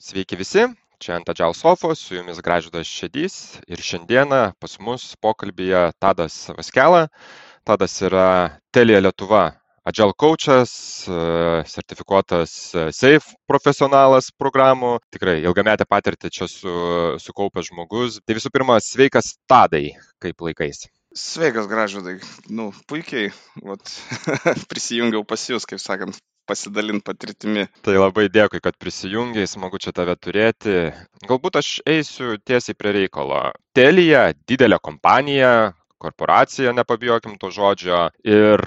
Sveiki visi, čia ant Adžial Sofos, su jumis Gražydas Šedys ir šiandieną pas mus pokalbėje Tadas Vaskela. Tadas yra Telija Lietuva Agile coachas, sertifikuotas SAFE profesionalas programų, tikrai ilgametę patirtį čia su, sukaupęs žmogus. Tai visų pirma, sveikas Tadai, kaip laikais. Sveikas, gražudai. Nu, puikiai, vat, prisijungiau pas jūs, kaip sakant, pasidalinti patirtimi. Tai labai dėkui, kad prisijungiai, smagu čia tave turėti. Galbūt aš eisiu tiesiai prie reikalo. Telija, didelė kompanija, korporacija, nepabijokim to žodžio. Ir,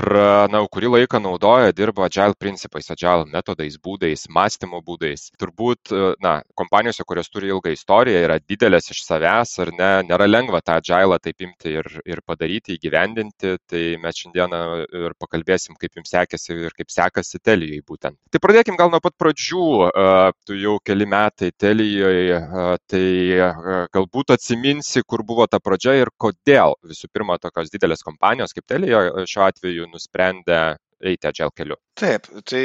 na, kurį laiką naudoja, dirba agile principais, agile metodais, būdais, mąstymo būdais. Turbūt, na, kompanijose, kurios turi ilgą istoriją, yra didelės iš savęs, ar ne, nėra lengva tą agile taip imti ir, ir padaryti, įgyvendinti. Tai mes šiandieną ir pakalbėsim, kaip jums sekėsi ir kaip sekasi Telijai būtent. Tai pradėkim gal nuo pat pradžių. Tu jau keli metai Telijoje, tai galbūt atsiminsi, kur buvo ta pradžia ir kodėl visų pirma pirma tokios didelės kompanijos kaip Telija šiuo atveju nusprendė eiti agile keliu. Taip, tai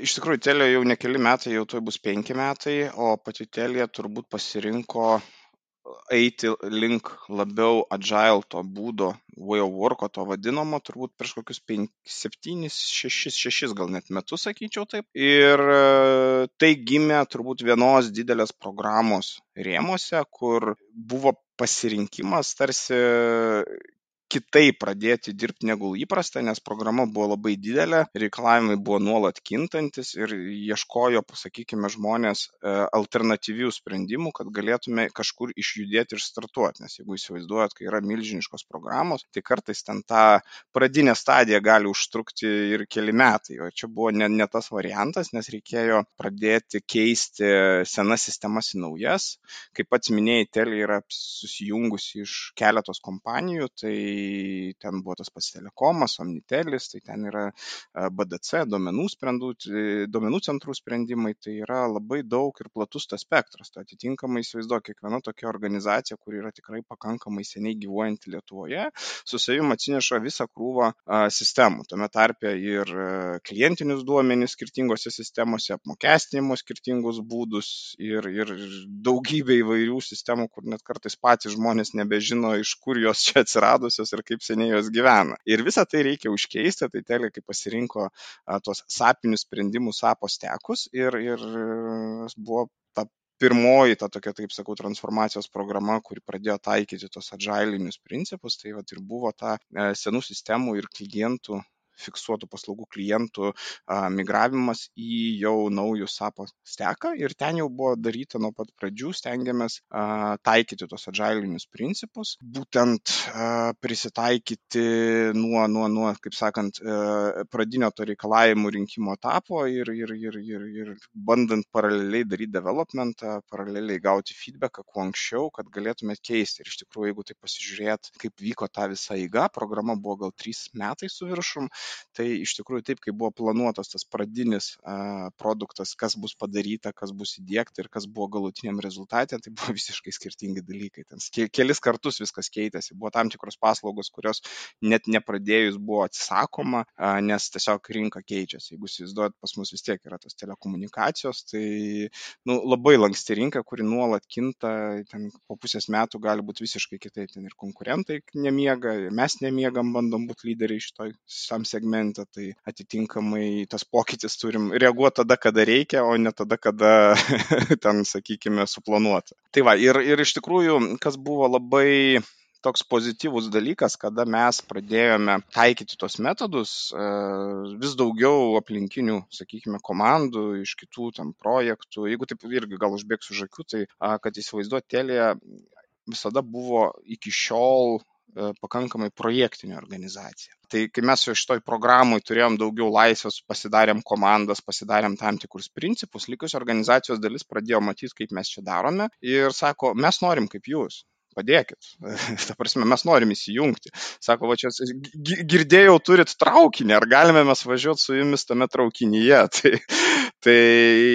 iš tikrųjų Telija jau ne keli metai, jau tai bus penki metai, o pati Telija turbūt pasirinko eiti link labiau agile to būdo, way of work, to vadinamo, turbūt prieš kokius 5, 7, 6, 6 gal net metus, sakyčiau taip. Ir tai gimė turbūt vienos didelės programos rėmose, kur buvo pasirinkimas tarsi kitaip pradėti dirbti negu įprasta, nes programa buvo labai didelė, reikalavimai buvo nuolat kintantis ir ieškojo, pasakykime, žmonės e, alternatyvių sprendimų, kad galėtume kažkur išjudėti ir startuoti. Nes jeigu įsivaizduojat, kai yra milžiniškos programos, tai kartais ten ta pradinė stadija gali užtrukti ir keli metai. O čia buvo ne, ne tas variantas, nes reikėjo pradėti keisti senas sistemas į naujas. Kaip pats minėjai, Telė yra susijungusi iš keletos kompanijų, tai ten buvo tas pats telekomas, omnitelis, tai ten yra BDC, duomenų, sprendų, duomenų centrų sprendimai, tai yra labai daug ir platus tas spektras. Tai atitinkamai įsivaizduoju, kiekviena tokia organizacija, kuri yra tikrai pakankamai seniai gyvuojanti Lietuvoje, su savim atsineša visą krūvą sistemų. Tame tarpe ir klientinius duomenys skirtingose sistemose, apmokestinimo skirtingus būdus ir, ir daugybė įvairių sistemų, kur net kartais patys žmonės nebežino, iš kur jos čia atsiradusios ir kaip seniai jos gyvena. Ir visą tai reikia užkeisti, tai Telė kaip pasirinko a, tos sapinius sprendimus sapos tekus ir, ir buvo ta pirmoji ta tokia, taip sakau, transformacijos programa, kuri pradėjo taikyti tos adžailinius principus, tai va ir buvo ta e, senų sistemų ir klientų fiksuotų paslaugų klientų migravimas į jau naujų SAPO steką ir ten jau buvo daryta nuo pat pradžių, stengiamės taikyti tos adžailinius principus, būtent prisitaikyti nuo, nuo, nuo, kaip sakant, pradinio to reikalavimų rinkimo etapo ir, ir, ir, ir, ir bandant paraleliai daryti developmentą, paraleliai gauti feedbacką kuo anksčiau, kad galėtumėt keisti. Ir iš tikrųjų, jeigu tai pasižiūrėt, kaip vyko ta visa įga, programa buvo gal trys metai su viršum, tai iš tikrųjų taip, kaip buvo planuotas tas pradinis produktas, kas bus padaryta, kas bus įdėkta ir kas buvo galutiniam rezultate, tai buvo visiškai skirtingi dalykai. Ten kelis kartus viskas keitėsi. Buvo tam tikros paslaugos, kurios net nepradėjus buvo atsisakoma, nes tiesiog rinka keičiasi. Jeigu įsivaizduojat, pas mus vis tiek yra tos telekomunikacijos, tai nu, labai lanksti rinka, kuri nuolat kinta, ten po pusės metų gali būti visiškai kitaip, ten ir konkurentai nemiega, ir mes nemiegam, bandom būti lyderiai šitoj tam segmente segmente, tai atitinkamai tas pokytis turim reaguoti tada, kada reikia, o ne tada, kada ten, sakykime, suplanuota. Tai va, ir, ir iš tikrųjų, kas buvo labai toks pozityvus dalykas, kada mes pradėjome taikyti tos metodus, e, vis daugiau aplinkinių, sakykime, komandų iš kitų tam projektų, jeigu taip irgi gal užbėgsiu žakių, tai kad įsivaizduoti, telė visada buvo iki šiol pakankamai projektinė organizacija. Tai kai mes jau šitoj programui turėjom daugiau laisvės, pasidarėm komandas, pasidarėm tam tikrus principus, likus organizacijos dalis pradėjo matyti, kaip mes čia darome ir sako, mes norim kaip jūs padėkit. Ta prasme, mes norim įsijungti. Sako, va čia girdėjau, turit traukinį, ar galime mes važiuoti su jumis tame traukinyje. Tai, Tai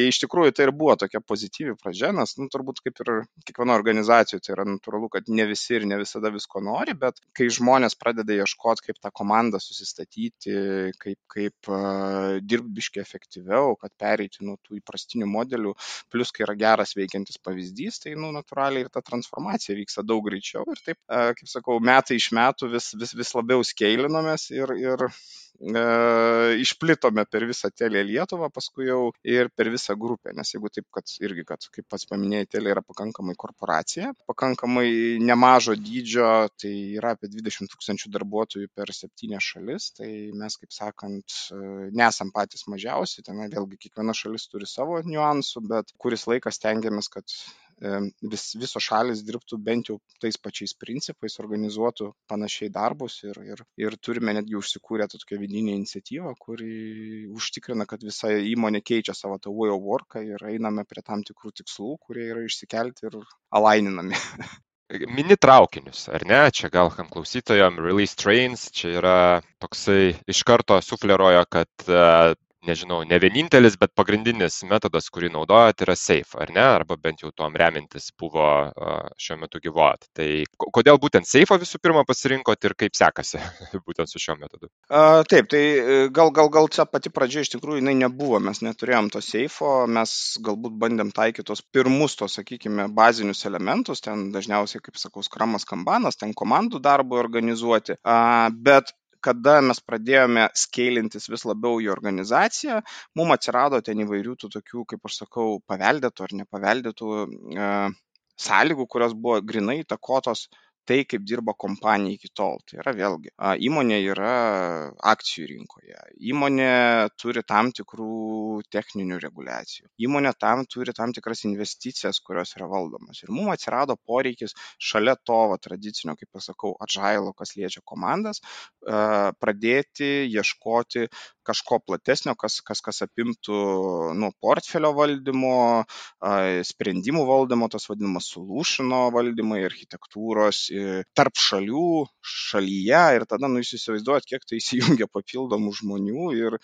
iš tikrųjų tai ir buvo tokia pozityvi pradžia, nes, nu, turbūt kaip ir kiekvieno organizacijų, tai yra natūralu, kad ne visi ir ne visada visko nori, bet kai žmonės pradeda ieškoti, kaip tą komandą susistatyti, kaip, kaip uh, dirbbiškai efektyviau, kad pereiti nuo tų įprastinių modelių, plus kai yra geras veikiantis pavyzdys, tai, nu, natūraliai ir ta transformacija vyksta daug greičiau ir taip, uh, kaip sakau, metai iš metų vis, vis, vis labiau skėlinomės ir, ir e, išplitome per visą telę Lietuvą, paskui jau ir per visą grupę, nes jeigu taip, kad irgi, kad kaip pats paminėjai, telė yra pakankamai korporacija, pakankamai nemažo dydžio, tai yra apie 20 tūkstančių darbuotojų per septynės šalis, tai mes, kaip sakant, nesam patys mažiausi, ten vėlgi kiekviena šalis turi savo niuansų, bet kuris laikas tengiamės, kad vis, visos šalis dirbtų bent jau tais pačiais principais, organizuotų panašiai darbus ir, ir, ir turime netgi užsikūrę tokią vidinę iniciatyvą, kuri užtikrina, kad visa įmonė keičia savo tą way of work ir einame prie tam tikrų tikslų, kurie yra išsikelti ir alaininami. Mini traukinius, ar ne? Čia gal kam klausytojam, release trains, čia yra toksai iš karto sufleruoja, kad nežinau, ne vienintelis, bet pagrindinis metodas, kurį naudojat, yra SAFE, ar ne? Arba bent jau tuom remintis buvo šiuo metu gyvuot. Tai kodėl būtent SAFE visų pirma pasirinkot ir kaip sekasi būtent su šiuo metodu? A, taip, tai e, gal, gal, gal čia pati pradžia iš tikrųjų jinai nebuvo, mes neturėjom to SAFE, mes galbūt bandėm taikyti tos pirmus, tos, sakykime, bazinius elementus, ten dažniausiai, kaip sakau, skramas kambanas, ten komandų darbui organizuoti, a, bet kada mes pradėjome skeilintis vis labiau į organizaciją, mums atsirado ten įvairių tų tokių, kaip aš sakau, paveldėtų ar nepaveldėtų e, sąlygų, kurios buvo grinai įtakotos tai, kaip dirba kompanija iki tol. Tai yra vėlgi, įmonė yra akcijų rinkoje, įmonė turi tam tikrų techninių reguliacijų, įmonė tam turi tam tikras investicijas, kurios yra valdomos. Ir mums atsirado poreikis šalia to va, tradicinio, kaip pasakau, atžailo, kas liečia komandas, pradėti ieškoti kažko platesnio, kas, kas, kas apimtų nuo portfelio valdymo, sprendimų valdymo, tos vadinamas solutiono valdymai, architektūros tarp šalių, šalyje ir tada, nu, jūs įsivaizduojat, kiek tai įsijungia papildomų žmonių ir,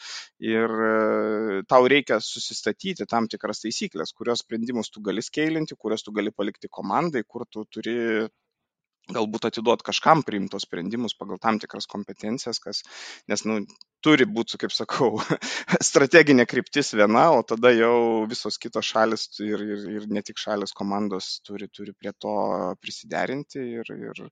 ir tau reikia susistatyti tam tikras taisyklės, kurios sprendimus tu gali skeilinti, kurios tu gali palikti komandai, kur tu turi galbūt atiduot kažkam priimtos sprendimus pagal tam tikras kompetencijas, kas, nes, nu, turi būti, kaip sakau, strateginė kryptis viena, o tada jau visos kitos šalis ir, ir, ir ne tik šalis komandos turi, turi prie to prisiderinti ir, ir,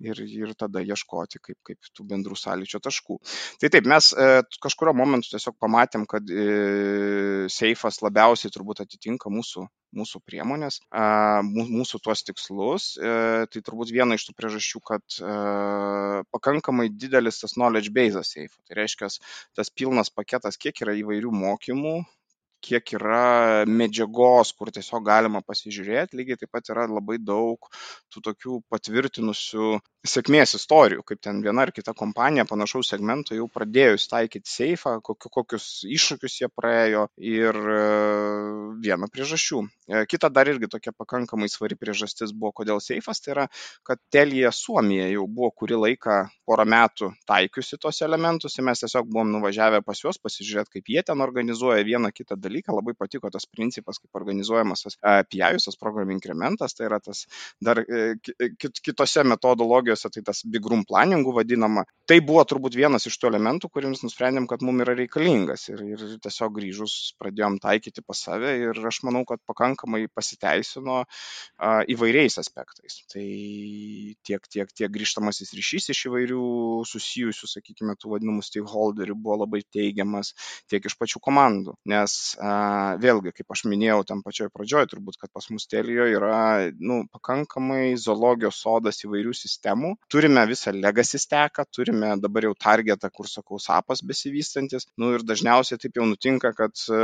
ir, ir tada ieškoti kaip, kaip tų bendrų sąlyčio taškų. Tai taip, mes e, kažkurio momentu tiesiog pamatėm, kad e, seifas labiausiai turbūt atitinka mūsų, mūsų priemonės, e, mūsų tuos tikslus. E, tai turbūt viena iš tų priežasčių, kad e, pakankamai didelis tas knowledge base seifo. Tai reiškia, tas pilnas paketas, kiek yra įvairių mokymų, kiek yra medžiagos, kur tiesiog galima pasižiūrėti, lygiai taip pat yra labai daug tų tokių patvirtinusių sėkmės istorijų, kaip ten viena ar kita kompanija panašaus segmento jau pradėjus taikyti seifą, kokius iššūkius jie praėjo ir e, viena priežasčių. E, kita dar irgi tokia pakankamai svari priežastis buvo, kodėl seifas, tai yra, kad Telija Suomija jau buvo kurį laiką, porą metų taikiusi tos elementus ir mes tiesiog buvom nuvažiavę pas juos pasižiūrėti, kaip jie ten organizuoja vieną kitą dalyką. Labai patiko tas principas, kaip organizuojamas tas e, PIAJus, tas program inkrementas, tai yra tas dar kitose metodologijose tai tas big room planningu vadinama. Tai buvo turbūt vienas iš tų elementų, kuriems nusprendėm, kad mums yra reikalingas ir, ir tiesiog grįžus pradėjom taikyti pas save ir aš manau, kad pakankamai pasiteisino įvairiais aspektais. Tai tiek, tiek, tiek grįžtamasis ryšys iš įvairių susijusių, sakykime, tų vadinamų stakeholderių buvo labai teigiamas, tiek iš pačių komandų. Nes vėlgi, kaip aš minėjau tam pačioj pradžioje, turbūt, kad pas mus Telijoje yra nu, pakankamai zoologijos sodas įvairių sistemų. Turime visą legacy steką, turime dabar jau targetą, kur sakau, sapas besivystantis. Nu ir dažniausiai taip jau nutinka, kad e,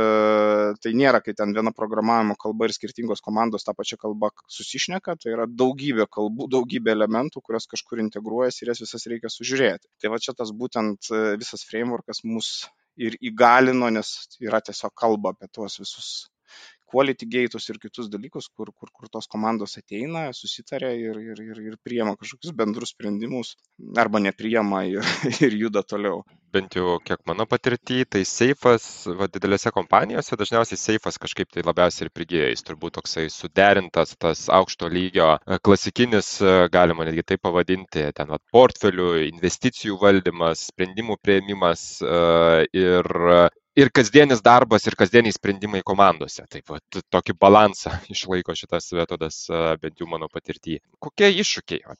tai nėra, kai ten viena programavimo kalba ir skirtingos komandos tą pačią kalbą susišneka, tai yra daugybė kalbų, daugybė elementų, kurios kažkur integruojasi ir jas visas reikia sužiūrėti. Tai va čia tas būtent e, visas frameworkas mus ir įgalino, nes yra tiesiog kalba apie tuos visus quality gate'us ir kitus dalykus, kur, kur, kur tos komandos ateina, susitarė ir, ir, ir, ir priema kažkokius bendrus sprendimus arba nepriema ir, ir juda toliau. Bent jau kiek mano patirtį, tai seifas, va, didelėse kompanijose dažniausiai seifas kažkaip tai labiausiai ir prigyja. Jis turbūt toksai suderintas, tas aukšto lygio, e, klasikinis, e, galima netgi tai pavadinti, ten va, portfelių, investicijų valdymas, sprendimų prieimimas e, ir ir kasdienis darbas, ir kasdieniai sprendimai komandose. Taip pat tokį balansą išlaiko šitas metodas, bent jau mano patirtį. Kokie iššūkiai?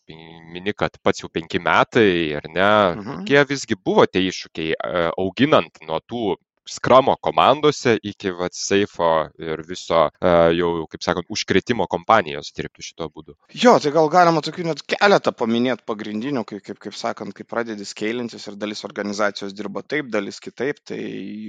Mini, kad pats jau penki metai, ar ne? Mhm. Kokie visgi buvo tie iššūkiai auginant nuo tų skramo komandose iki vat seifo ir viso e, jau, kaip sakant, užkretimo kompanijos dirbti šito būdu. Jo, tai gal galima tokių net keletą paminėti pagrindinių, kaip, kaip, kaip sakant, kai pradedi skailintis ir dalis organizacijos dirba taip, dalis kitaip, tai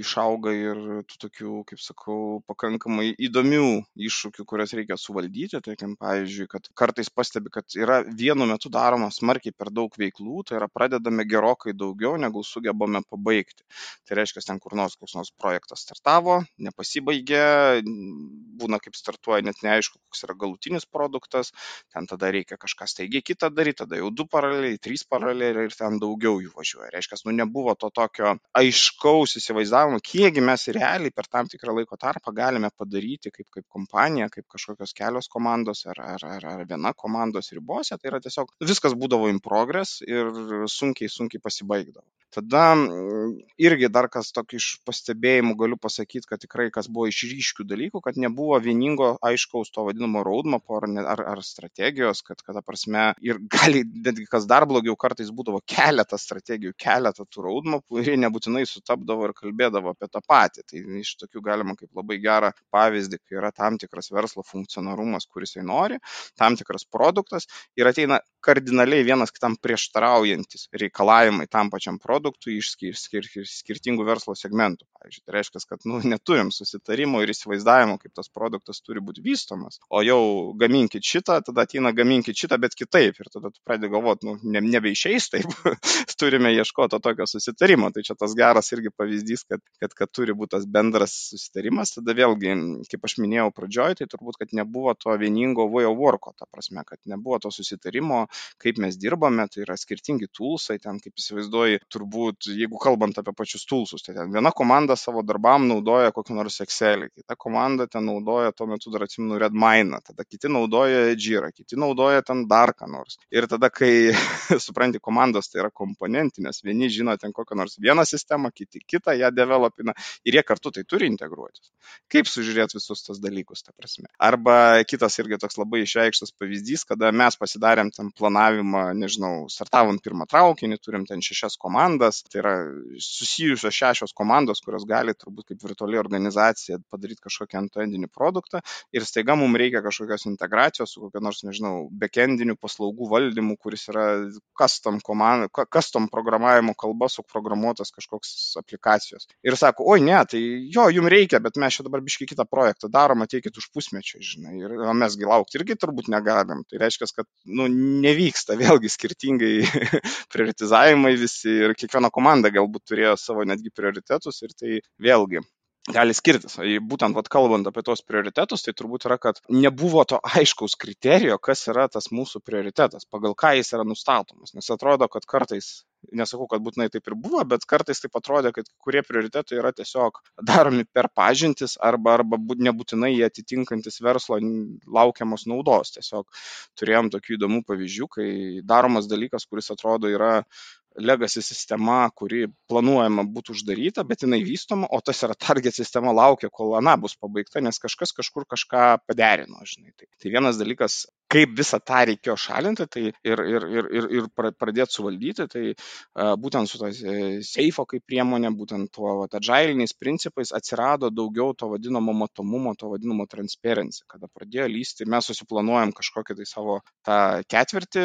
išauga ir tų tokių, kaip sakau, pakankamai įdomių iššūkių, kurias reikia suvaldyti. Tarkim, pavyzdžiui, kad kartais pastebi, kad yra vienu metu daroma smarkiai per daug veiklų, tai yra pradedame gerokai daugiau, negu sugebame pabaigti. Tai reiškia, ten kur nors koks nors projektas startavo, nepasibaigė, būna kaip startuoja, net neaišku, koks yra galutinis produktas, ten tada reikia kažką staigiai kitą daryti, tada jau du paraleliai, trys paraleliai ir ten daugiau jų važiuoja. Reiškia, nu nebuvo to tokio aiškaus įsivaizdavimo, kiekgi mes realiai per tam tikrą laiko tarpą galime padaryti kaip, kaip kompanija, kaip kažkokios kelios komandos ar, ar, ar, ar viena komandos ribose. Tai yra tiesiog viskas būdavo in progress ir sunkiai, sunkiai pasibaigdavo. Tada irgi dar kas tokį iš pastebėjimų galiu pasakyti, kad tikrai kas buvo iš ryškių dalykų, kad nebuvo vieningo aiškaus to vadinamo roadmapo ar, ar, ar strategijos, kad, kad, prasme, ir gali, netgi kas dar blogiau, kartais būdavo keletą strategijų, keletą tų roadmapų ir jie nebūtinai sutapdavo ir kalbėdavo apie tą patį. Tai iš tokių galima kaip labai gerą pavyzdį, kai yra tam tikras verslo funkcionalumas, kuris jisai nori, tam tikras produktas ir ateina kardinaliai vienas kitam prieštaraujantis reikalavimai tam pačiam produktui iš skir, skir, skirtingų verslo segmentų. Pavyzdžiui, tai reiškia, kad nu, neturim susitarimo ir įsivaizdavimo, kaip tas produktas turi būti vystomas, o jau gaminkit šitą, tada ateina gaminkit šitą, bet kitaip. Ir tada tu pradedi galvoti, nu, ne, nebeišeis taip, turime ieškoti tokio susitarimo. Tai čia tas geras irgi pavyzdys, kad, kad, kad turi būti tas bendras susitarimas. Tada vėlgi, kaip aš minėjau pradžioj, tai turbūt, kad nebuvo to vieningo way of worko, ta prasme, kad nebuvo to susitarimo, kaip mes dirbame, tai yra skirtingi toolsai, ten kaip įsivaizduoji, turbūt, jeigu kalbant apie pačius toolsus, tai ten viena komanda savo darbam naudoja kokį nors Excelį, kita komanda ten naudoja, tuo metu dar atsimenu Redmine, tada kiti naudoja Jira, kiti naudoja ten dar ką nors. Ir tada, kai supranti, komandos tai yra komponentinės, vieni žino ten kokią nors vieną sistemą, kiti kitą, ją developina ir jie kartu tai turi integruotis. Kaip sužiūrėti visus tos dalykus, ta prasme. Arba kitas irgi toks labai išreikštas pavyzdys, kada mes pasidarėm ten planavimą, nežinau, startavom pirmą traukinį, turim ten šešias komandas, tai yra susijusios šešios komandos, kurios gali turbūt kaip virtuali organizacija padaryti kažkokį antendinį produktą ir staiga mums reikia kažkokios integracijos su kokia nors, nežinau, backendiniu paslaugų valdymu, kuris yra custom, komand, custom programavimo kalba suprogramuotas kažkoks aplikacijos. Ir sako, oi ne, tai jo, jums reikia, bet mes čia dabar biškai kitą projektą darom, ateikit už pusmečio, žinai, ir mesgi laukti irgi turbūt negalim. Tai reiškia, kad nu, nevyksta vėlgi skirtingai prioritizavimai visi ir kiekviena komanda galbūt turėjo savo netgi prioritetus ir tai vėlgi gali skirtis. Būtent vat, kalbant apie tos prioritetus, tai turbūt yra, kad nebuvo to aiškaus kriterijo, kas yra tas mūsų prioritetas, pagal ką jis yra nustatomas. Nes atrodo, kad kartais, nesakau, kad būtinai taip ir buvo, bet kartais taip atrodė, kad kurie prioritetai yra tiesiog daromi per pažintis arba, arba nebūtinai jie atitinkantis verslo laukiamos naudos. Tiesiog turėjom tokių įdomių pavyzdžių, kai daromas dalykas, kuris atrodo yra legacy sistema, kuri planuojama būtų uždaryta, bet jinai vystoma, o tas yra target sistema laukia, kol ana bus pabaigta, nes kažkas kažkur kažką paderino, žinai. Tai, tai vienas dalykas, kaip visą tą reikėjo šalinti tai ir, ir, ir, ir, ir pradėti suvaldyti, tai uh, būtent su tos e, seifo kaip priemonė, būtent tuo agiliniais principais atsirado daugiau to vadinamo matomumo, to vadinamo transparency, kada pradėjo lysti, mes susiplanuojam kažkokį tai savo tą ketvirtį,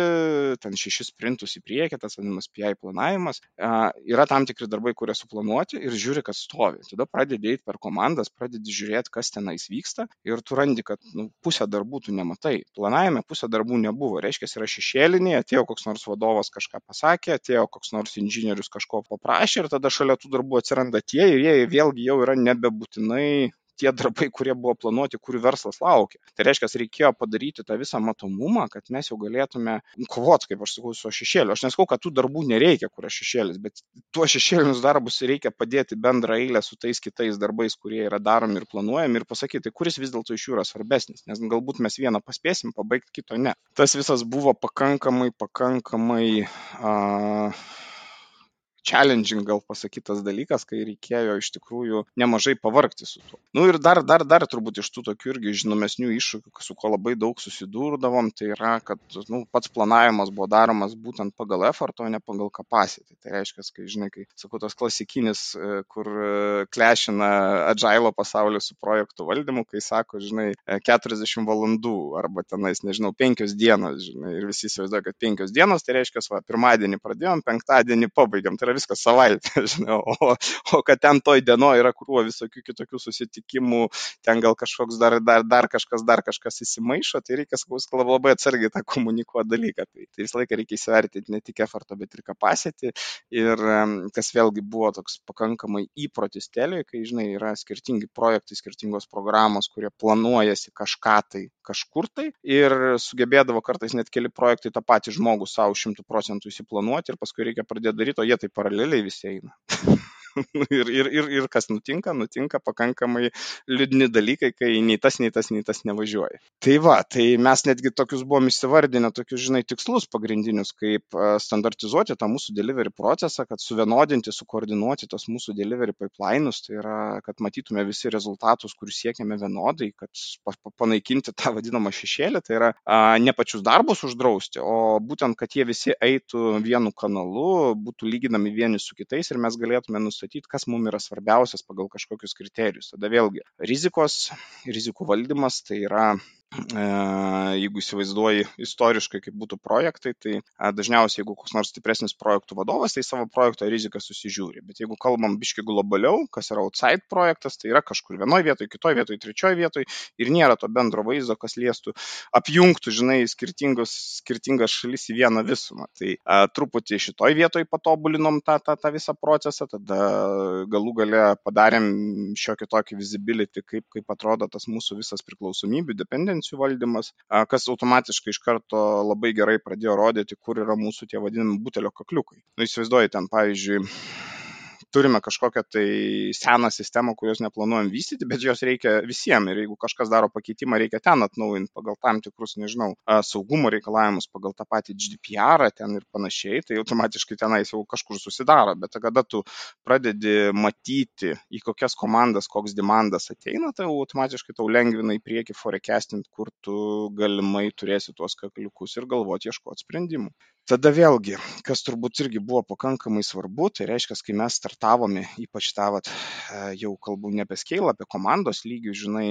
ten šešis printus į priekį, tas vadinamas PI planavimas, yra tam tikri darbai, kurie suplanuoti ir žiūri, kas stovi. Tada pradedi eiti per komandas, pradedi žiūrėti, kas tenais vyksta ir tu randi, kad nu, pusę darbų tu nematai. Planavime pusę darbų nebuvo. Reiškia, yra šešėliniai, atėjo koks nors vadovas kažką pasakė, atėjo koks nors inžinierius kažko paprašė ir tada šalia tų darbų atsiranda tie ir jie vėlgi jau yra nebebūtinai tie darbai, kurie buvo planuoti, kurių verslas laukia. Tai reiškia, reikėjo padaryti tą visą matomumą, kad mes jau galėtume kovoti, kaip aš sakau, su šešėliu. Aš nesakau, kad tų darbų nereikia, kur aš šešėlis, bet tuos šešėlinius darbus reikia padėti bendrą eilę su tais kitais darbais, kurie yra daromi ir planuojami ir pasakyti, kuris vis dėlto iš jų yra svarbesnis, nes galbūt mes vieną paspėsim pabaigti, kito ne. Tas visas buvo pakankamai, pakankamai uh, challenging gal pasakytas dalykas, kai reikėjo iš tikrųjų nemažai pavargti su tuo. Na nu, ir dar, dar, dar turbūt iš tų tokių irgi žinomesnių iššūkių, su ko labai daug susidurdavom, tai yra, kad nu, pats planavimas buvo daromas būtent pagal effort, o ne pagal capacity. Tai reiškia, kai žinai, kai sakau, tas klasikinis, e, kur e, klešina agilo pasaulį su projektų valdymu, kai sako, žinai, 40 e, valandų arba tenais, nežinau, 5 dienos, žinai, ir visi įsivaizduoja, kad 5 dienos, tai reiškia, va, pirmadienį pradėjom, penktadienį pabaigėm. Tai yra viskas savaitė, žinau, o, o kad ten toj dienoje yra krūva visokių kitokių susitikimų, ten gal kažkoks dar, dar, dar kažkas, dar kažkas įsimaišo, tai reikia, sakau, labai atsargiai tą komunikuoti dalyką. Tai, tai visą laiką reikia įsivertinti ne tik effortą, bet ir capacity. Ir kas vėlgi buvo toks pakankamai įprotis telė, kai, žinai, yra skirtingi projektai, skirtingos programos, kurie planuojasi kažką tai kažkur tai ir sugebėdavo kartais net keli projektai tą patį žmogų savo šimtų procentų įsiplanuoti ir paskui reikia pradėti daryti, o jie tai paraleliai visi eina. ir, ir, ir, ir kas nutinka, nutinka pakankamai liūdni dalykai, kai nei tas, nei tas, nei tas nevažiuoja. Tai va, tai mes netgi tokius buvom įsivardinę, tokius, žinai, tikslus pagrindinius, kaip standartizuoti tą mūsų delivery procesą, kad suvienodinti, sukoordinuoti tos mūsų delivery pipeline'us, tai yra, kad matytume visi rezultatus, kurių siekiame vienodai, kad panaikinti tą vadinamą šešėlį, tai yra ne pačius darbus uždrausti, o būtent, kad jie visi eitų vienu kanalu, būtų lyginami vieni su kitais ir mes galėtume nustatyti nustatyti, kas mums yra svarbiausias pagal kažkokius kriterijus. Tada vėlgi rizikos, rizikų valdymas tai yra jeigu įsivaizduoji istoriškai, kaip būtų projektai, tai dažniausiai, jeigu koks nors stipresnis projektų vadovas, tai savo projekto riziką susižiūri. Bet jeigu kalbam biški globaliau, kas yra outside projektas, tai yra kažkur vienoje vietoje, kitoje vietoje, trečioje vietoje ir nėra to bendro vaizdo, kas liestų, apjungtų, žinai, skirtingas šalis į vieną visumą. Tai a, truputį šitoje vietoje patobulinom tą, tą, tą visą procesą, tada galų gale padarėm šiokį tokį visibility, kaip, kaip atrodo tas mūsų visas priklausomybių, dependencijų kompetencijų valdymas, kas automatiškai iš karto labai gerai pradėjo rodyti, kur yra mūsų tie vadinami butelio kakliukai. Nu, įsivaizduoju, ten pavyzdžiui, turime kažkokią tai seną sistemą, kurios neplanuojam vystyti, bet jos reikia visiems ir jeigu kažkas daro pakeitimą, reikia ten atnaujinti pagal tam tikrus, nežinau, saugumo reikalavimus, pagal tą patį GDPR ten ir panašiai, tai automatiškai tenais jau kažkur susidaro, bet kada tu pradedi matyti, į kokias komandas koks demandas ateina, tai automatiškai tau lengvina į priekį forecastinti, kur tu galimai turėsi tuos kakliukus ir galvoti ieškoti sprendimų. Tada vėlgi kas turbūt irgi buvo pakankamai svarbu tai reiškias kai mes startavome ypač tą vat jau kalbu ne apie skeilą apie komandos lygius žinai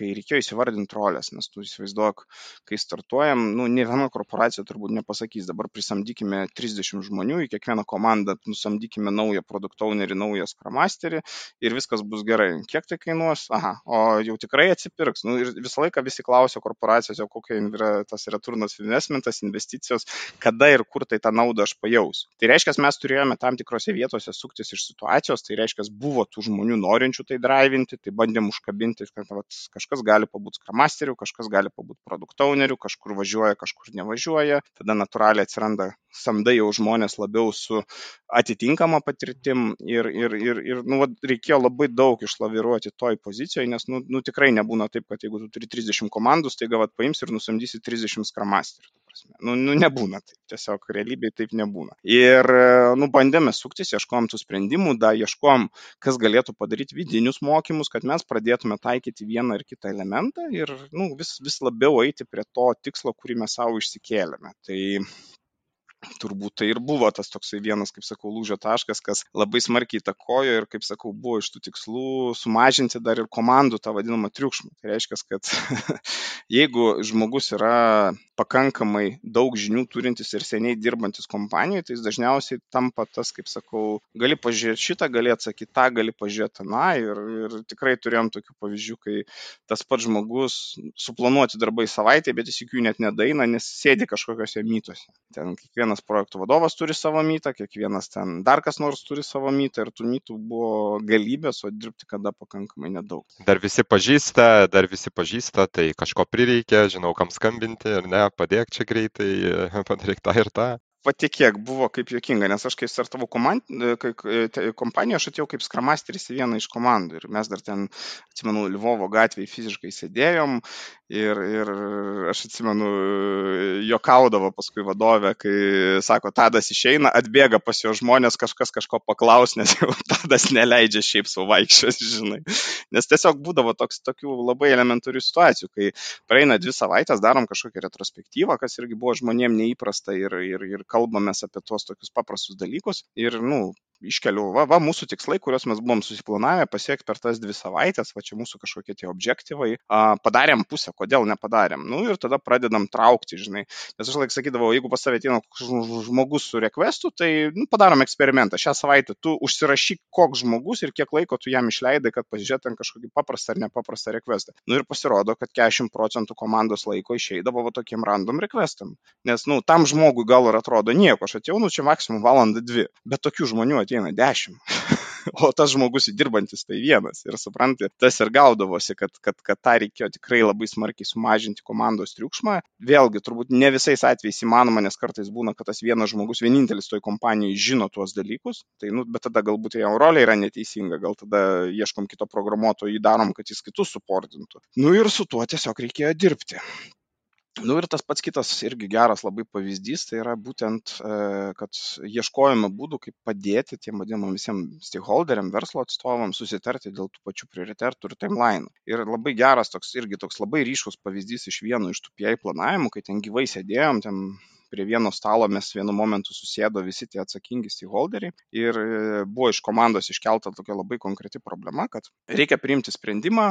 kai reikėjo įsivardinti rolės, nes tu įsivaizduok, kai startuojam, nu, ne viena korporacija turbūt nepasakys, dabar prisamdykime 30 žmonių, į kiekvieną komandą nusamdykime naują produkt ownerį, naują skramasterį ir viskas bus gerai. Kiek tai kainuos? Aha, o jau tikrai atsipirks. Nu, ir visą laiką visi klausia korporacijos, kokia yra tas returnas investmentas, investicijos, kada ir kur tai tą naudą aš pajausiu. Tai reiškia, mes turėjome tam tikrose vietose suktis iš situacijos, tai reiškia, buvo tų žmonių norinčių tai drivinti, tai bandėm užkabinti, kad vat, kažkas kažkas gali pabūti skramasteriu, kažkas gali pabūti produktauneriu, kažkur važiuoja, kažkur nevažiuoja, tada natūraliai atsiranda samdai jau žmonės labiau su atitinkama patirtim ir, ir, ir, ir nu, vat, reikėjo labai daug išlaviruoti toj pozicijoje, nes nu, nu, tikrai nebūna taip, kad jeigu tu turi 30 komandų, tai gavat paims ir nusamdysi 30 skramasterių. Nu, nu, nebūna taip, tiesiog realybėje taip nebūna. Ir, nu, bandėme suktis, ieškom tų sprendimų, da, ieškom, kas galėtų padaryti vidinius mokymus, kad mes pradėtume taikyti vieną ar kitą elementą ir, nu, vis, vis labiau eiti prie to tikslo, kurį mes savo išsikėlėme. Tai turbūt tai ir buvo tas toksai vienas, kaip sakau, lūžio taškas, kas labai smarkiai įtakojo ir, kaip sakau, buvo iš tų tikslų sumažinti dar ir komandų tą vadinamą triukšmą. Tai reiškia, kad jeigu žmogus yra pakankamai daug žinių turintis ir seniai dirbantis kompanijoje, tai jis dažniausiai tampa tas, kaip sakau, gali pažiūrėti šitą, gali atsakyti tą, gali pažiūrėti tą. Ir, ir tikrai turėjom tokių pavyzdžių, kai tas pats žmogus suplanuoti darbai savaitę, bet jis jų net nedaina, nes sėdi kažkokiuose mytuose. Ten kiekvieną kiekvienas projektų vadovas turi savo mytą, kiekvienas ten dar kas nors turi savo mytą ir tų mytų buvo galybės, o dirbti kada pakankamai nedaug. Dar visi pažįsta, dar visi pažįsta, tai kažko prireikia, žinau, kam skambinti ir ne, padėk čia greitai, padaryk tą ir tą patikėk, buvo kaip juokinga, nes aš kai startavau komand, kompaniją, aš atėjau kaip skramasteris į vieną iš komandų ir mes dar ten, atsimenu, Lvovo gatvėje fiziškai sėdėjom Ir, ir aš atsimenu, jokaudavo paskui vadovė, kai sako, Tadas išeina, atbėga pas jo žmonės, kažkas kažko paklaus, nes jau Tadas neleidžia šiaip savo vaikščios, žinai. Nes tiesiog būdavo toks, tokių labai elementarių situacijų, kai praeina dvi savaitės, darom kažkokią retrospektyvą, kas irgi buvo žmonėm neįprasta ir, ir, ir kalbamės apie tuos tokius paprastus dalykus. Ir, nu, iškeliu, va, va, mūsų tikslai, kuriuos mes buvom susiplanavę pasiekti per tas dvi savaitės, va čia mūsų kažkokie tie objektyvai, a, padarėm pusę, kodėl nepadarėm. Nu ir tada pradedam traukti, žinai. Nes aš laik sakydavau, jeigu pas tavę ateina žmogus su requestu, tai nu, padarom eksperimentą. Šią savaitę tu užsirašyk, koks žmogus ir kiek laiko tu jam išleidai, kad pasižiūrėtum kažkokį paprastą ar nepaprastą requestą. Nu ir pasirodo, kad 40 procentų komandos laiko išeidavo va tokiem random requestam. Nes, nu, tam žmogui gal ir atrodo nieko, aš atėjau, nu čia maksimum valandą dvi, bet tokių žmonių ateina dešimt. o tas žmogus įdirbantis tai vienas. Ir supranti, tas ir gaudavosi, kad, kad, kad tą reikėjo tikrai labai smarkiai sumažinti komandos triukšmą. Vėlgi, turbūt ne visais atvejais įmanoma, nes kartais būna, kad tas vienas žmogus vienintelis toj kompanijai žino tuos dalykus. Tai, nu, bet tada galbūt jo rolė yra neteisinga, gal tada ieškom kito programuotojo, įdarom, kad jis kitus suportintų. Nu ir su tuo tiesiog reikėjo dirbti. Nu ir tas pats kitas irgi geras labai pavyzdys, tai yra būtent, e, kad ieškojame būdų, kaip padėti tiem vadinamam visiems stakeholderiam, verslo atstovam susitarti dėl tų pačių prioritetų ir timeline. Ir labai geras toks irgi toks labai ryškus pavyzdys iš vieno iš tų PI planavimų, kai ten gyvai sėdėjom, ten prie vieno stalo mes vienu momentu susėdo visi tie atsakingi stakeholderiai ir e, buvo iš komandos iškelta tokia labai konkreti problema, kad reikia priimti sprendimą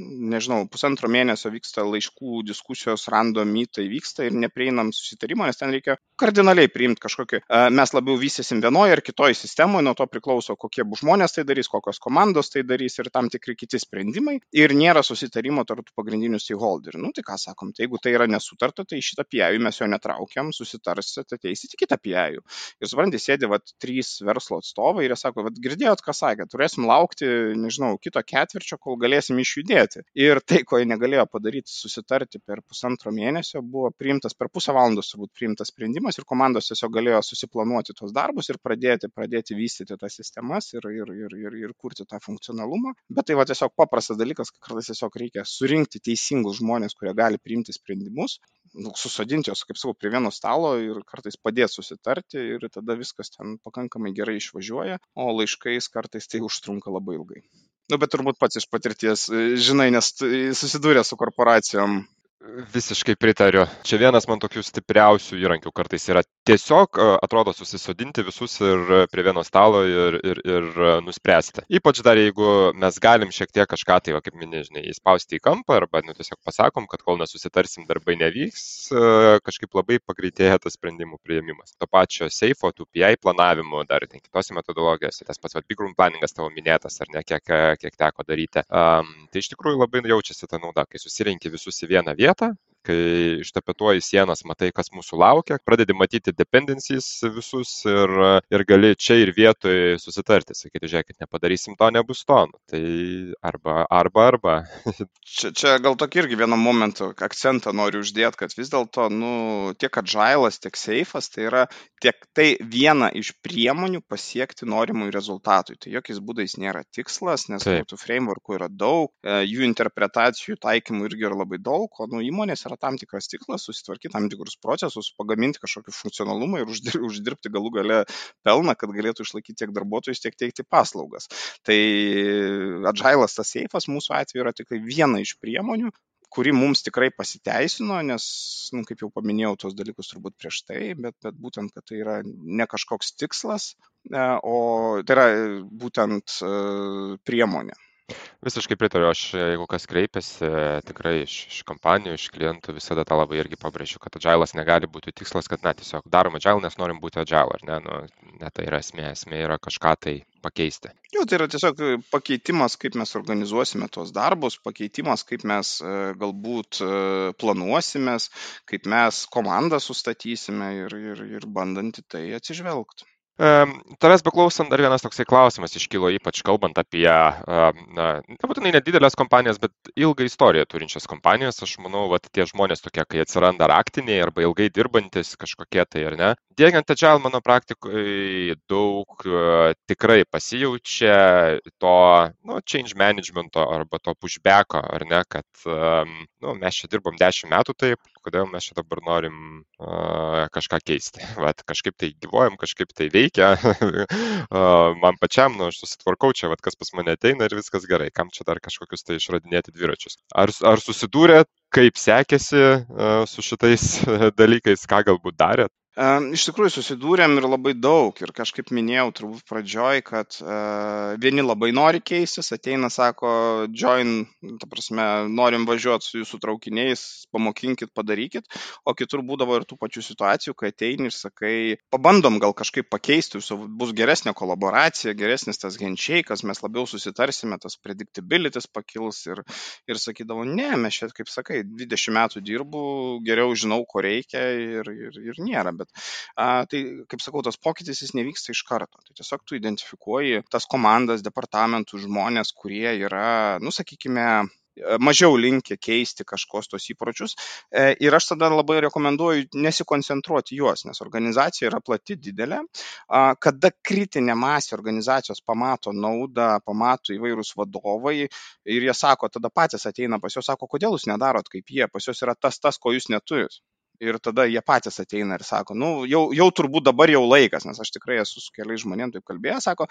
nežinau, pusantro mėnesio vyksta laiškų diskusijos, rando mytai vyksta ir neprieinam susitarimo, nes ten reikia kardinaliai priimti kažkokį, mes labiau vystysim vienoje ar kitoje sistemoje, nuo to priklauso, kokie bus žmonės tai darys, kokios komandos tai darys ir tam tikri kiti sprendimai ir nėra susitarimo tarp pagrindinių stakeholderių. Nu tai ką sakom, tai jeigu tai yra nesutarta, tai šitą pijajų mes jo netraukiam, susitarsit, ateisit į kitą pijajų. Ir suprantate, sėdi va trys verslo atstovai ir jie sako, va girdėjot, ką sakė, turėsim laukti, nežinau, kito ketvirčio, kol galėsim išjudėti padėti. Ir tai, ko jie negalėjo padaryti, susitarti per pusantro mėnesio, buvo priimtas per pusę valandos turbūt priimtas sprendimas ir komandos tiesiog galėjo susiplanuoti tuos darbus ir pradėti, pradėti vystyti tas sistemas ir, ir, ir, ir, ir kurti tą funkcionalumą. Bet tai va tiesiog paprastas dalykas, kad kartais tiesiog reikia surinkti teisingus žmonės, kurie gali priimti sprendimus, nu, susodinti juos, kaip sakau, prie vieno stalo ir kartais padėti susitarti ir tada viskas ten pakankamai gerai išvažiuoja, o laiškais kartais tai užtrunka labai ilgai. Nu, bet turbūt pats iš patirties e, žinai, nes susidūrė su korporacijom Visiškai pritariu. Čia vienas man tokių stipriausių įrankių kartais yra tiesiog, atrodo, susisodinti visus ir prie vieno stalo ir, ir, ir nuspręsti. Ypač dar jeigu mes galim šiek tiek kažką, tai, va, kaip minė, žinai, įspausti į kampą arba nu, tiesiog pasakom, kad kol nesusitarsim, darbai nevyks, kažkaip labai pagreitėja tas sprendimų prieimimas. To pačio SAFE, tų PI planavimo, dar ten kitose metodologijose, tas pats Big Room Planningas tavo minėtas, ar ne, kiek, kiek teko daryti. Um, tai iš tikrųjų labai jaučiasi ta nauda, kai susirinki visus į vieną vietą vietą kai ištapetuoji sienas, matai, kas mūsų laukia, pradedi matyti dependencijas visus ir, ir gali čia ir vietoje susitarti, sakyti, žiūrėkit, nepadarysim to, nebus to. Nu, tai arba, arba, arba. čia, čia gal tokį irgi vieną momentą akcentą noriu uždėti, kad vis dėlto, nu, tiek agilas, tiek seifas, tai yra tiek tai viena iš priemonių pasiekti norimui rezultatui. Tai jokiais būdais nėra tikslas, nes Taip. tų frameworkų yra daug, e, jų interpretacijų, taikymų irgi yra labai daug, o nu, įmonės yra tam tikras tikslas susitvarkyti tam tikrus procesus, pagaminti kažkokį funkcionalumą ir uždirbti galų gale pelną, kad galėtų išlaikyti tiek darbuotojus, tiek teikti paslaugas. Tai agilas tas seifas mūsų atveju yra tik viena iš priemonių, kuri mums tikrai pasiteisino, nes, nu, kaip jau paminėjau, tos dalykus turbūt prieš tai, bet, bet būtent, kad tai yra ne kažkoks tikslas, e, o tai yra būtent e, priemonė. Visiškai pritariu, aš jeigu kas kreipiasi, tikrai iš, iš kompanijų, iš klientų visada tą labai irgi pabrėžiu, kad adžilas negali būti tikslas, kad, na, tiesiog darom adžilą, nes norim būti adžilą, ar ne, nu, ne tai yra esmė, esmė yra kažką tai pakeisti. Jo, tai yra tiesiog pakeitimas, kaip mes organizuosime tuos darbus, pakeitimas, kaip mes e, galbūt e, planuosimės, kaip mes komandą sustatysime ir, ir, ir bandant į tai atsižvelgti. Tavęs beklausant, dar vienas toksai klausimas iškilo, ypač kalbant apie, na, nebūtinai nedidelės kompanijas, bet ilgą istoriją turinčias kompanijas. Aš manau, kad tie žmonės tokie, kai atsiranda raktiniai arba ilgai dirbantis kažkokie tai ar ne. Dėgiant Agile mano praktikoje daug tikrai pasijaučia to, nu, change managemento arba to pushbacko, ar ne, kad, nu, mes čia dirbam 10 metų taip, kodėl mes čia dabar norim uh, kažką keisti. Vat, kažkaip tai gyvojam, kažkaip tai veikia. uh, man pačiam, nu, aš susitvarkau čia, vat, kas pas mane ateina ir viskas gerai. Kam čia dar kažkokius tai išradinėti dviračius. Ar, ar susidūrėt, kaip sekėsi uh, su šitais dalykais, ką galbūt darėt? Iš tikrųjų susidūrėm ir labai daug. Ir kažkaip minėjau turbūt pradžioj, kad uh, vieni labai nori keistis, ateina, sako, join, ta prasme, norim važiuoti su jūsų traukiniais, pamokinkit, padarykit, o kitur būdavo ir tų pačių situacijų, kai ateini ir sakai, pabandom gal kažkaip pakeisti, bus geresnė kolaboracija, geresnis tas genčiaikas, mes labiau susitarsime, tas predictabilities pakils. Ir, ir sakydavo, ne, mes čia, kaip sakai, 20 metų dirbu, geriau žinau, ko reikia ir, ir, ir nėra. Bet a, tai, kaip sakau, tas pokytis jis nevyksta iš karto. Tai tiesiog tu identifikuoji tas komandas, departamentų žmonės, kurie yra, nu, sakykime, mažiau linkę keisti kažkos tos įpročius. E, ir aš tada labai rekomenduoju nesikoncentruoti juos, nes organizacija yra plati, didelė. Kada kritinė masė organizacijos pamato naudą, pamato įvairūs vadovai ir jie sako, tada patys ateina pas juos, sako, kodėl jūs nedarot kaip jie, pas juos yra tas, tas, ko jūs neturit ir tada jie patys ateina ir sako, nu, jau, jau turbūt dabar jau laikas, nes aš tikrai esu su keliais žmonėmis taip kalbėjęs, sako,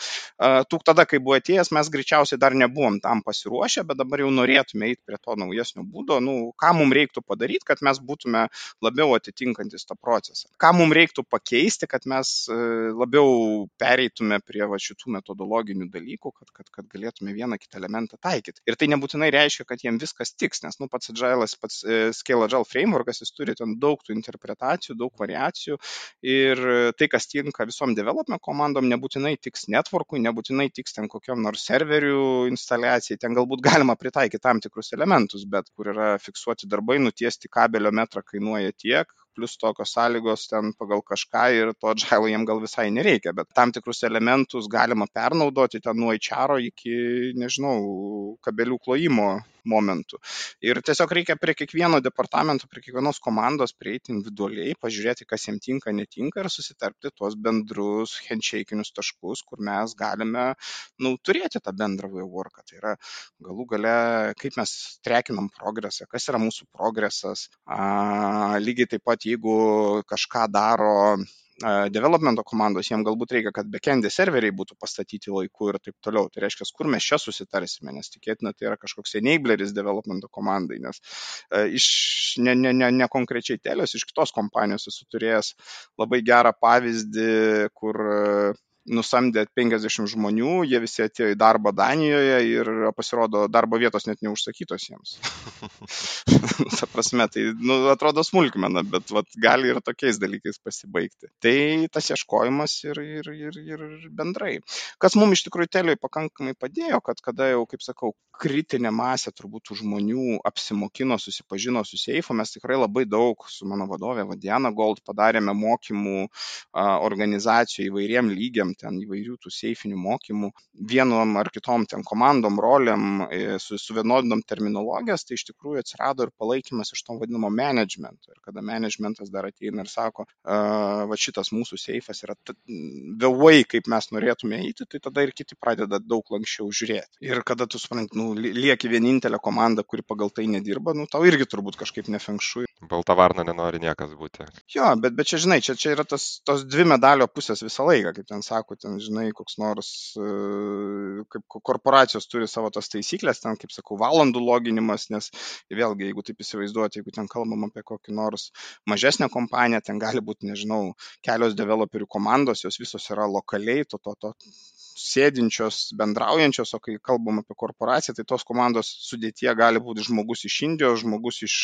tu tada, kai buvo atėjęs, mes greičiausiai dar nebuvom tam pasiruošę, bet dabar jau norėtume eiti prie to naujesnio būdo, nu, ką mums reiktų padaryti, kad mes būtume labiau atitinkantis tą procesą. Ką mums reiktų pakeisti, kad mes e, labiau pereitume prie va, šitų metodologinių dalykų, kad, kad, kad galėtume vieną kitą elementą taikyti. Ir tai nebūtinai reiškia, kad jiem viskas tiks, nes, nu, pats Agile, pats e, Scale Agile frameworkas, jis turi ten daug daug tų interpretacijų, daug variacijų. Ir tai, kas tinka visom development komandom, nebūtinai tiks networkui, nebūtinai tiks ten kokiam nors serverių instaliacijai, ten galbūt galima pritaikyti tam tikrus elementus, bet kur yra fiksuoti darbai, nutiesti kabelio metrą kainuoja tiek, plus tokios sąlygos ten pagal kažką ir to agile jiem gal visai nereikia, bet tam tikrus elementus galima pernaudoti ten nuo HR iki, nežinau, kabelių klojimo momentų. Ir tiesiog reikia prie kiekvieno departamento, prie kiekvienos komandos prieiti individualiai, pažiūrėti, kas jiems tinka, netinka ir susitarpti tuos bendrus handshake'inius taškus, kur mes galime nu, turėti tą bendrą way worką. Tai yra galų gale, kaip mes trekinam progresą, kas yra mūsų progresas. A, lygiai taip pat, jeigu kažką daro developmento komandos, jiems galbūt reikia, kad backendė serveriai būtų pastatyti laiku ir taip toliau. Tai reiškia, kur mes čia susitarsime, nes tikėtina tai yra kažkoks enableris developmento komandai, nes iš ne, ne, ne, ne konkrečiai telės, iš kitos kompanijos esu turėjęs labai gerą pavyzdį, kur nusamdė 50 žmonių, jie visi atėjo į darbą Danijoje ir pasirodo darbo vietos net neužsakytos jiems. Ta prasme, tai nu, atrodo smulkmena, bet vat, gali ir tokiais dalykais pasibaigti. Tai tas ieškojimas ir, ir, ir, ir bendrai. Kas mums iš tikrųjų teliui pakankamai padėjo, kad kada jau, kaip sakau, kritinė masė turbūt žmonių apsimokino, susipažino su seifu, mes tikrai labai daug su mano vadovė Vadiana Gold padarėme mokymų organizacijų įvairiem lygiam, ten įvairių tų seifinių mokymų, vienom ar kitom ten komandom, roliam, e, su, suvienodinom terminologijas, tai iš tikrųjų atsirado ir palaikymas iš to vadinamo managemento. Ir kada managementas dar ateina ir sako, va šitas mūsų seifas yra vėlai, kaip mes norėtume eiti, tai tada ir kiti pradeda daug lankščiau žiūrėti. Ir kada tu supranti, nu, lieki vienintelė komanda, kuri pagal tai nedirba, nu, tau irgi turbūt kažkaip nefengšui. Balta varna nenori niekas būti. Jo, bet, bet čia, žinai, čia, čia yra tas, tos dvi medalio pusės visą laiką, kaip ten sako, ten, žinai, koks nors, e, kaip korporacijos turi savo tas taisyklės, ten, kaip sakau, valandų loginimas, nes vėlgi, jeigu taip įsivaizduoti, jeigu ten kalbam apie kokį nors mažesnę kompaniją, ten gali būti, nežinau, kelios developerių komandos, jos visos yra lokaliai, to, to, to sėdinčios, bendraujančios, o kai kalbam apie korporaciją, tai tos komandos sudėtie gali būti žmogus iš Indijos, žmogus iš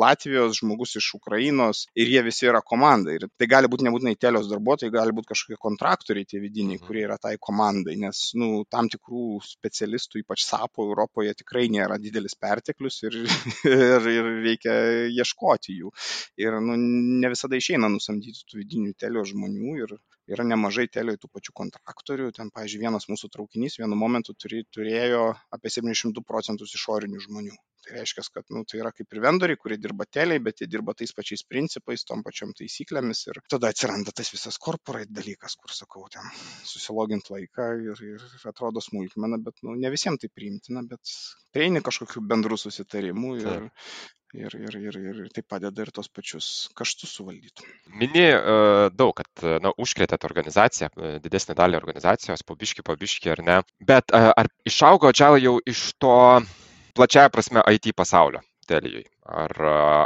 Latvijos, žmogus iš Ukrainos ir jie visi yra komanda. Ir tai gali būti nebūtinai telios darbuotojai, gali būti kažkokie kontraktoriai tie vidiniai, mhm. kurie yra tai komandai, nes nu, tam tikrų specialistų, ypač SAPO Europoje, tikrai nėra didelis perteklius ir, ir, ir reikia ieškoti jų. Ir nu, ne visada išeina nusamdyti tų vidinių telio žmonių ir yra nemažai telio tų pačių kontraktorių. Ten, pavyzdžiui, vienas mūsų traukinys vienu momentu turėjo apie 700 procentus išorinių žmonių. Tai reiškia, kad nu, tai yra kaip ir vendoriai, kurie dirba teliai, bet jie dirba tais pačiais principais, tom pačiom taisyklėmis ir tada atsiranda tas visas corporate dalykas, kur sakau, ten susilogint laiką ir, ir atrodo smulkmena, bet nu, ne visiems tai priimtina, bet prieini kažkokių bendrų susitarimų ir, Taip. Ir, ir, ir, ir tai padeda ir tos pačius kaštus suvaldyti. Mini uh, daug, kad na, užkrėtėt organizaciją, didesnį dalį organizacijos, pabiški, pabiški ar ne. Bet uh, ar išaugo Agile jau iš to plačiaja prasme IT pasaulio Telijui. Ar,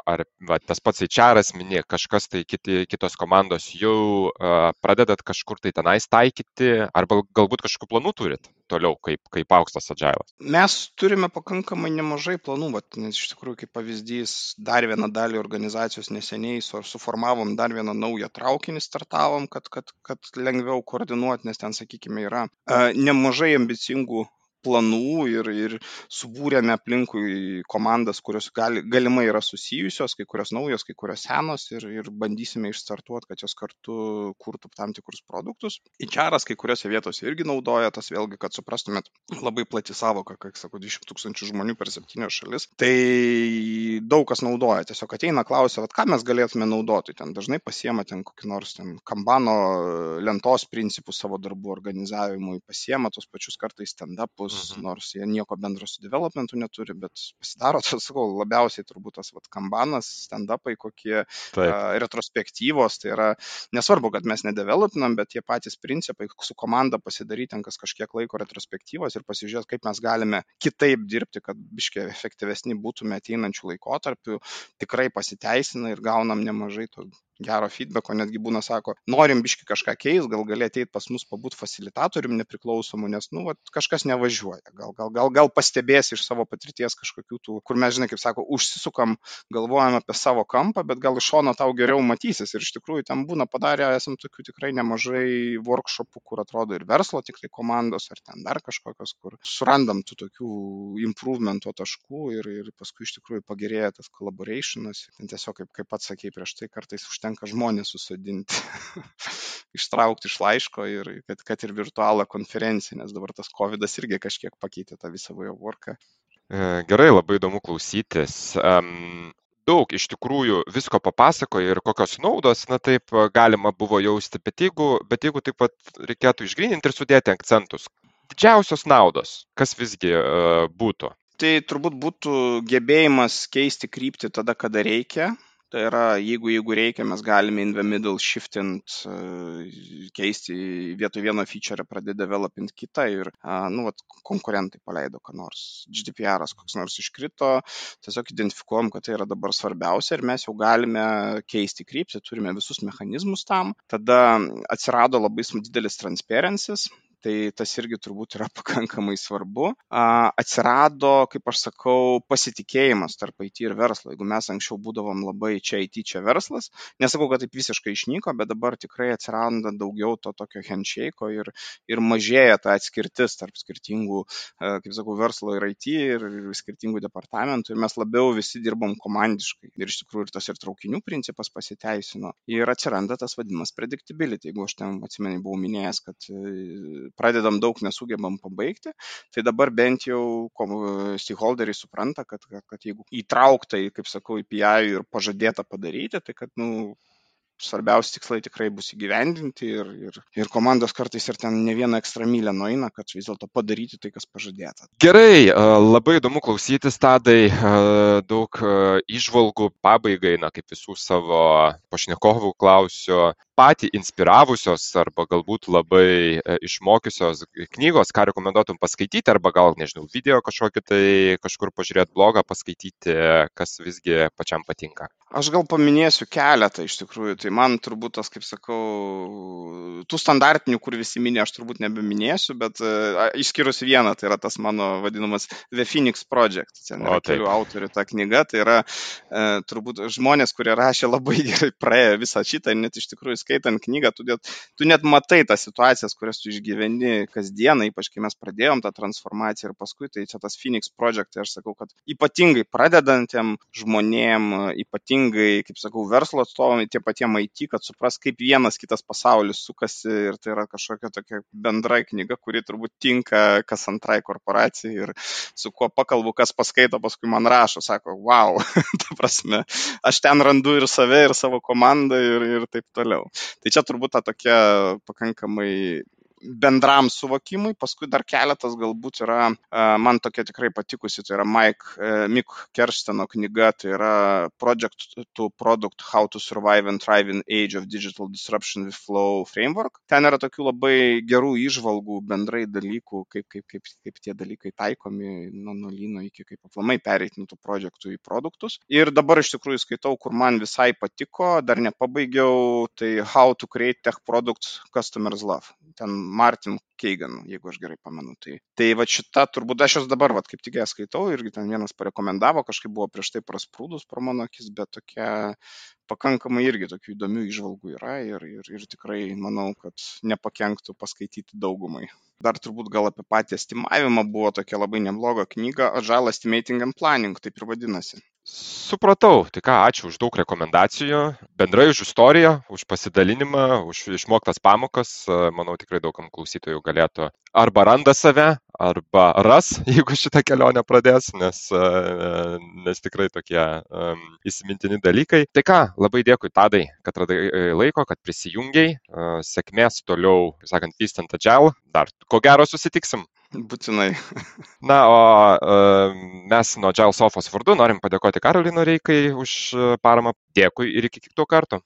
ar va, tas pats HR minė, kažkas tai kiti, kitos komandos jau uh, pradedat kažkur tai tenais taikyti, arba galbūt kažkokių planų turit toliau, kaip, kaip aukštas agailas? Mes turime pakankamai nemažai planų, vat, nes iš tikrųjų, kaip pavyzdys, dar vieną dalį organizacijos neseniai suformavom dar vieną naują traukinį, startavom, kad, kad, kad lengviau koordinuoti, nes ten, sakykime, yra uh, nemažai ambicingų planų ir, ir subūrėme aplinkui komandas, kurios gali, galimai yra susijusios, kai kurios naujos, kai kurios senos ir, ir bandysime išstartuoti, kad jos kartu kurtų tam tikrus produktus. Įčiaras kai kuriuose vietose irgi naudoja tas vėlgi, kad suprastumėt labai plati savoka, kaip sako, 20 tūkstančių žmonių per 7 šalis. Tai daug kas naudoja, tiesiog ateina klausia, ką mes galėtume naudoti. Ten dažnai pasiema ten kokį nors ten kambano lentos principų savo darbų organizavimui, pasiema tos pačius kartais stand-upus, mhm. nors jie nieko bendro su developmentu neturi, bet pasidaro, tas, sakau, labiausiai turbūt tas vat, kambanas, stand-upai, kokie Taip. uh, retrospektyvos, tai yra nesvarbu, kad mes nedevelopinam, bet tie patys principai, su komanda pasidaryti ten kas kažkiek laiko retrospektyvos ir pasižiūrėti, kaip mes galime kitaip dirbti, kad biškiai efektyvesni būtume ateinančių laikotarpių, tikrai pasiteisina ir gaunam nemažai to gero feedbacko, netgi būna sako, norim biški kažką keis, gal gali ateiti pas mus pabūt facilitatorium nepriklausomu, nes, nu, vat, kažkas nevažiuoja. Gal, gal, gal, gal pastebės iš savo patirties kažkokių tų, kur mes, žinai, kaip sako, užsisukam, galvojam apie savo kampą, bet gal iš šono tau geriau matysis. Ir iš tikrųjų ten būna padarę, esam tokių tikrai nemažai workshopų, kur atrodo ir verslo tik tai komandos, ar ten dar kažkokios, kur surandam tų tokių improvementų taškų ir, ir paskui iš tikrųjų pagerėja tas collaborationas. Ten tiesiog, kaip, kaip pats sakė prieš tai, kartais užtenka užtenka žmonės susodinti, ištraukti iš laiško ir kad, kad ir virtualą konferenciją, nes dabar tas COVID irgi kažkiek pakeitė tą visą worką. E, gerai, labai įdomu klausytis. Um, daug iš tikrųjų visko papasakoja ir kokios naudos, na taip, galima buvo jausti, bet jeigu, bet jeigu taip pat reikėtų išgrininti ir sudėti akcentus, didžiausios naudos, kas visgi uh, būtų? Tai turbūt būtų gebėjimas keisti kryptį tada, kada reikia, Tai yra, jeigu, jeigu reikia, mes galime in the middle shiftint, keisti vietoj vieno feature, pradėti developint kitą ir, nu, vat, konkurentai paleido ką nors. GDPR koks nors iškrito, tiesiog identifikuojam, kad tai yra dabar svarbiausia ir mes jau galime keisti kryptį, turime visus mechanizmus tam. Tada atsirado labai didelis transparencies, tai tas irgi turbūt yra pakankamai svarbu. Atsirado, kaip aš sakau, pasitikėjimas tarp IT ir verslo. Jeigu mes anksčiau būdavom labai čia IT, čia verslas, nesakau, kad taip visiškai išnyko, bet dabar tikrai atsiranda daugiau to tokio handshake ir, ir mažėja ta atskirtis tarp skirtingų, kaip sakau, verslo ir IT ir, ir skirtingų departamentų ir mes labiau visi dirbam komandiškai. Ir iš tikrųjų ir tas ir traukinių principas pasiteisino. Ir atsiranda tas vadinamas predictability. Jeigu aš ten atsimenu, buvau minėjęs, kad pradedam daug, nesugebam pabaigti, tai dabar bent jau stakeholderiai supranta, kad, kad, kad jeigu įtraukta į, kaip sakau, į PI ir pažadėta padaryti, tai kad, nu, svarbiausi tikslai tikrai bus įgyvendinti ir, ir, ir komandos kartais ir ten ne vieną ekstra mylę nueina, kad vis dėlto padaryti tai, kas pažadėta. Gerai, labai įdomu klausytis, tadai, daug išvalgų pabaigai, na kaip visų savo pašnekovų klausiu, patį inspiravusios arba galbūt labai e, išmokiusios knygos, ką rekomenduotum paskaityti, arba gal, nežinau, video kažkokį tai kažkur pažiūrėti blogą, paskaityti, kas visgi pačiam patinka. Aš gal paminėsiu keletą iš tikrųjų. Tai man turbūt tas, kaip sakau, tų standartinių, kur visi minė, aš turbūt nebeminėsiu, bet uh, išskyrus vieną, tai yra tas mano vadinamas The Phoenix Project. Ten yra o, kelių autorių ta knyga. Tai yra uh, turbūt žmonės, kurie rašė labai gerai praėjo visą šitą, net iš tikrųjų skaitant knygą, tu net, tu net matai tas situacijas, kurias tu išgyveni kasdieną, ypač kai mes pradėjom tą transformaciją ir paskui tai čia tas Phoenix Project, tai aš sakau, kad ypatingai pradedantiem žmonėm, ypatingai ypatingai, kaip sakau, verslo atstovam, tie patiem IT, kad supras, kaip vienas kitas pasaulis sukasi ir tai yra kažkokia tokia bendra knyga, kuri turbūt tinka kas antrai korporacijai ir su kuo pakalbu, kas paskaito, paskui man rašo, sako, wow, ta prasme, aš ten randu ir save, ir savo komandą ir, ir taip toliau. Tai čia turbūt ta tokia pakankamai bendram suvokimui, paskui dar keletas galbūt yra, man tokia tikrai patikusi, tai yra Mike, e, Mick Kersteno knyga, tai yra Project to Product How to Survive and Thrive in Age of Digital Disruption with Flow Framework. Ten yra tokių labai gerų išvalgų, bendrai dalykų, kaip, kaip, kaip, kaip tie dalykai taikomi nuo nulino iki kaip aplamai pereiti nuo tų projektų į produktus. Ir dabar iš tikrųjų skaitau, kur man visai patiko, dar nepabaigiau, tai How to Create Tech Products Customers Love. Ten Martin Keigan, jeigu aš gerai pamenu. Tai, tai va šita, turbūt aš jos dabar, va kaip tik ją skaitau, irgi ten vienas parekomendavo, kažkaip buvo prieš tai prasprūdus pro mano akis, bet tokia pakankamai irgi tokių įdomių išvalgų yra ir, ir, ir tikrai manau, kad nepakenktų paskaityti daugumai. Dar turbūt gal apie patį estimavimą buvo tokia labai nebloga knyga Agile Estimating and Planning, taip ir vadinasi. Supratau, tai ką, ačiū už daug rekomendacijų, bendrai už istoriją, už pasidalinimą, už išmoktas pamokas. Manau, tikrai daugam klausytojų galėtų arba randa save, arba ras, jeigu šitą kelionę pradės, nes, nes tikrai tokie um, įsimintini dalykai. Tai ką, labai dėkui Tadai, kad radai e, laiko, kad prisijungiai. Sėkmės toliau, sakant, vystant agile. Dar ko gero susitiksim. Būtinai. Na, o mes nuo Džiail Sofos vardu norim padėkoti Karolinui Reikai už paramą. Dėkui ir iki kito karto.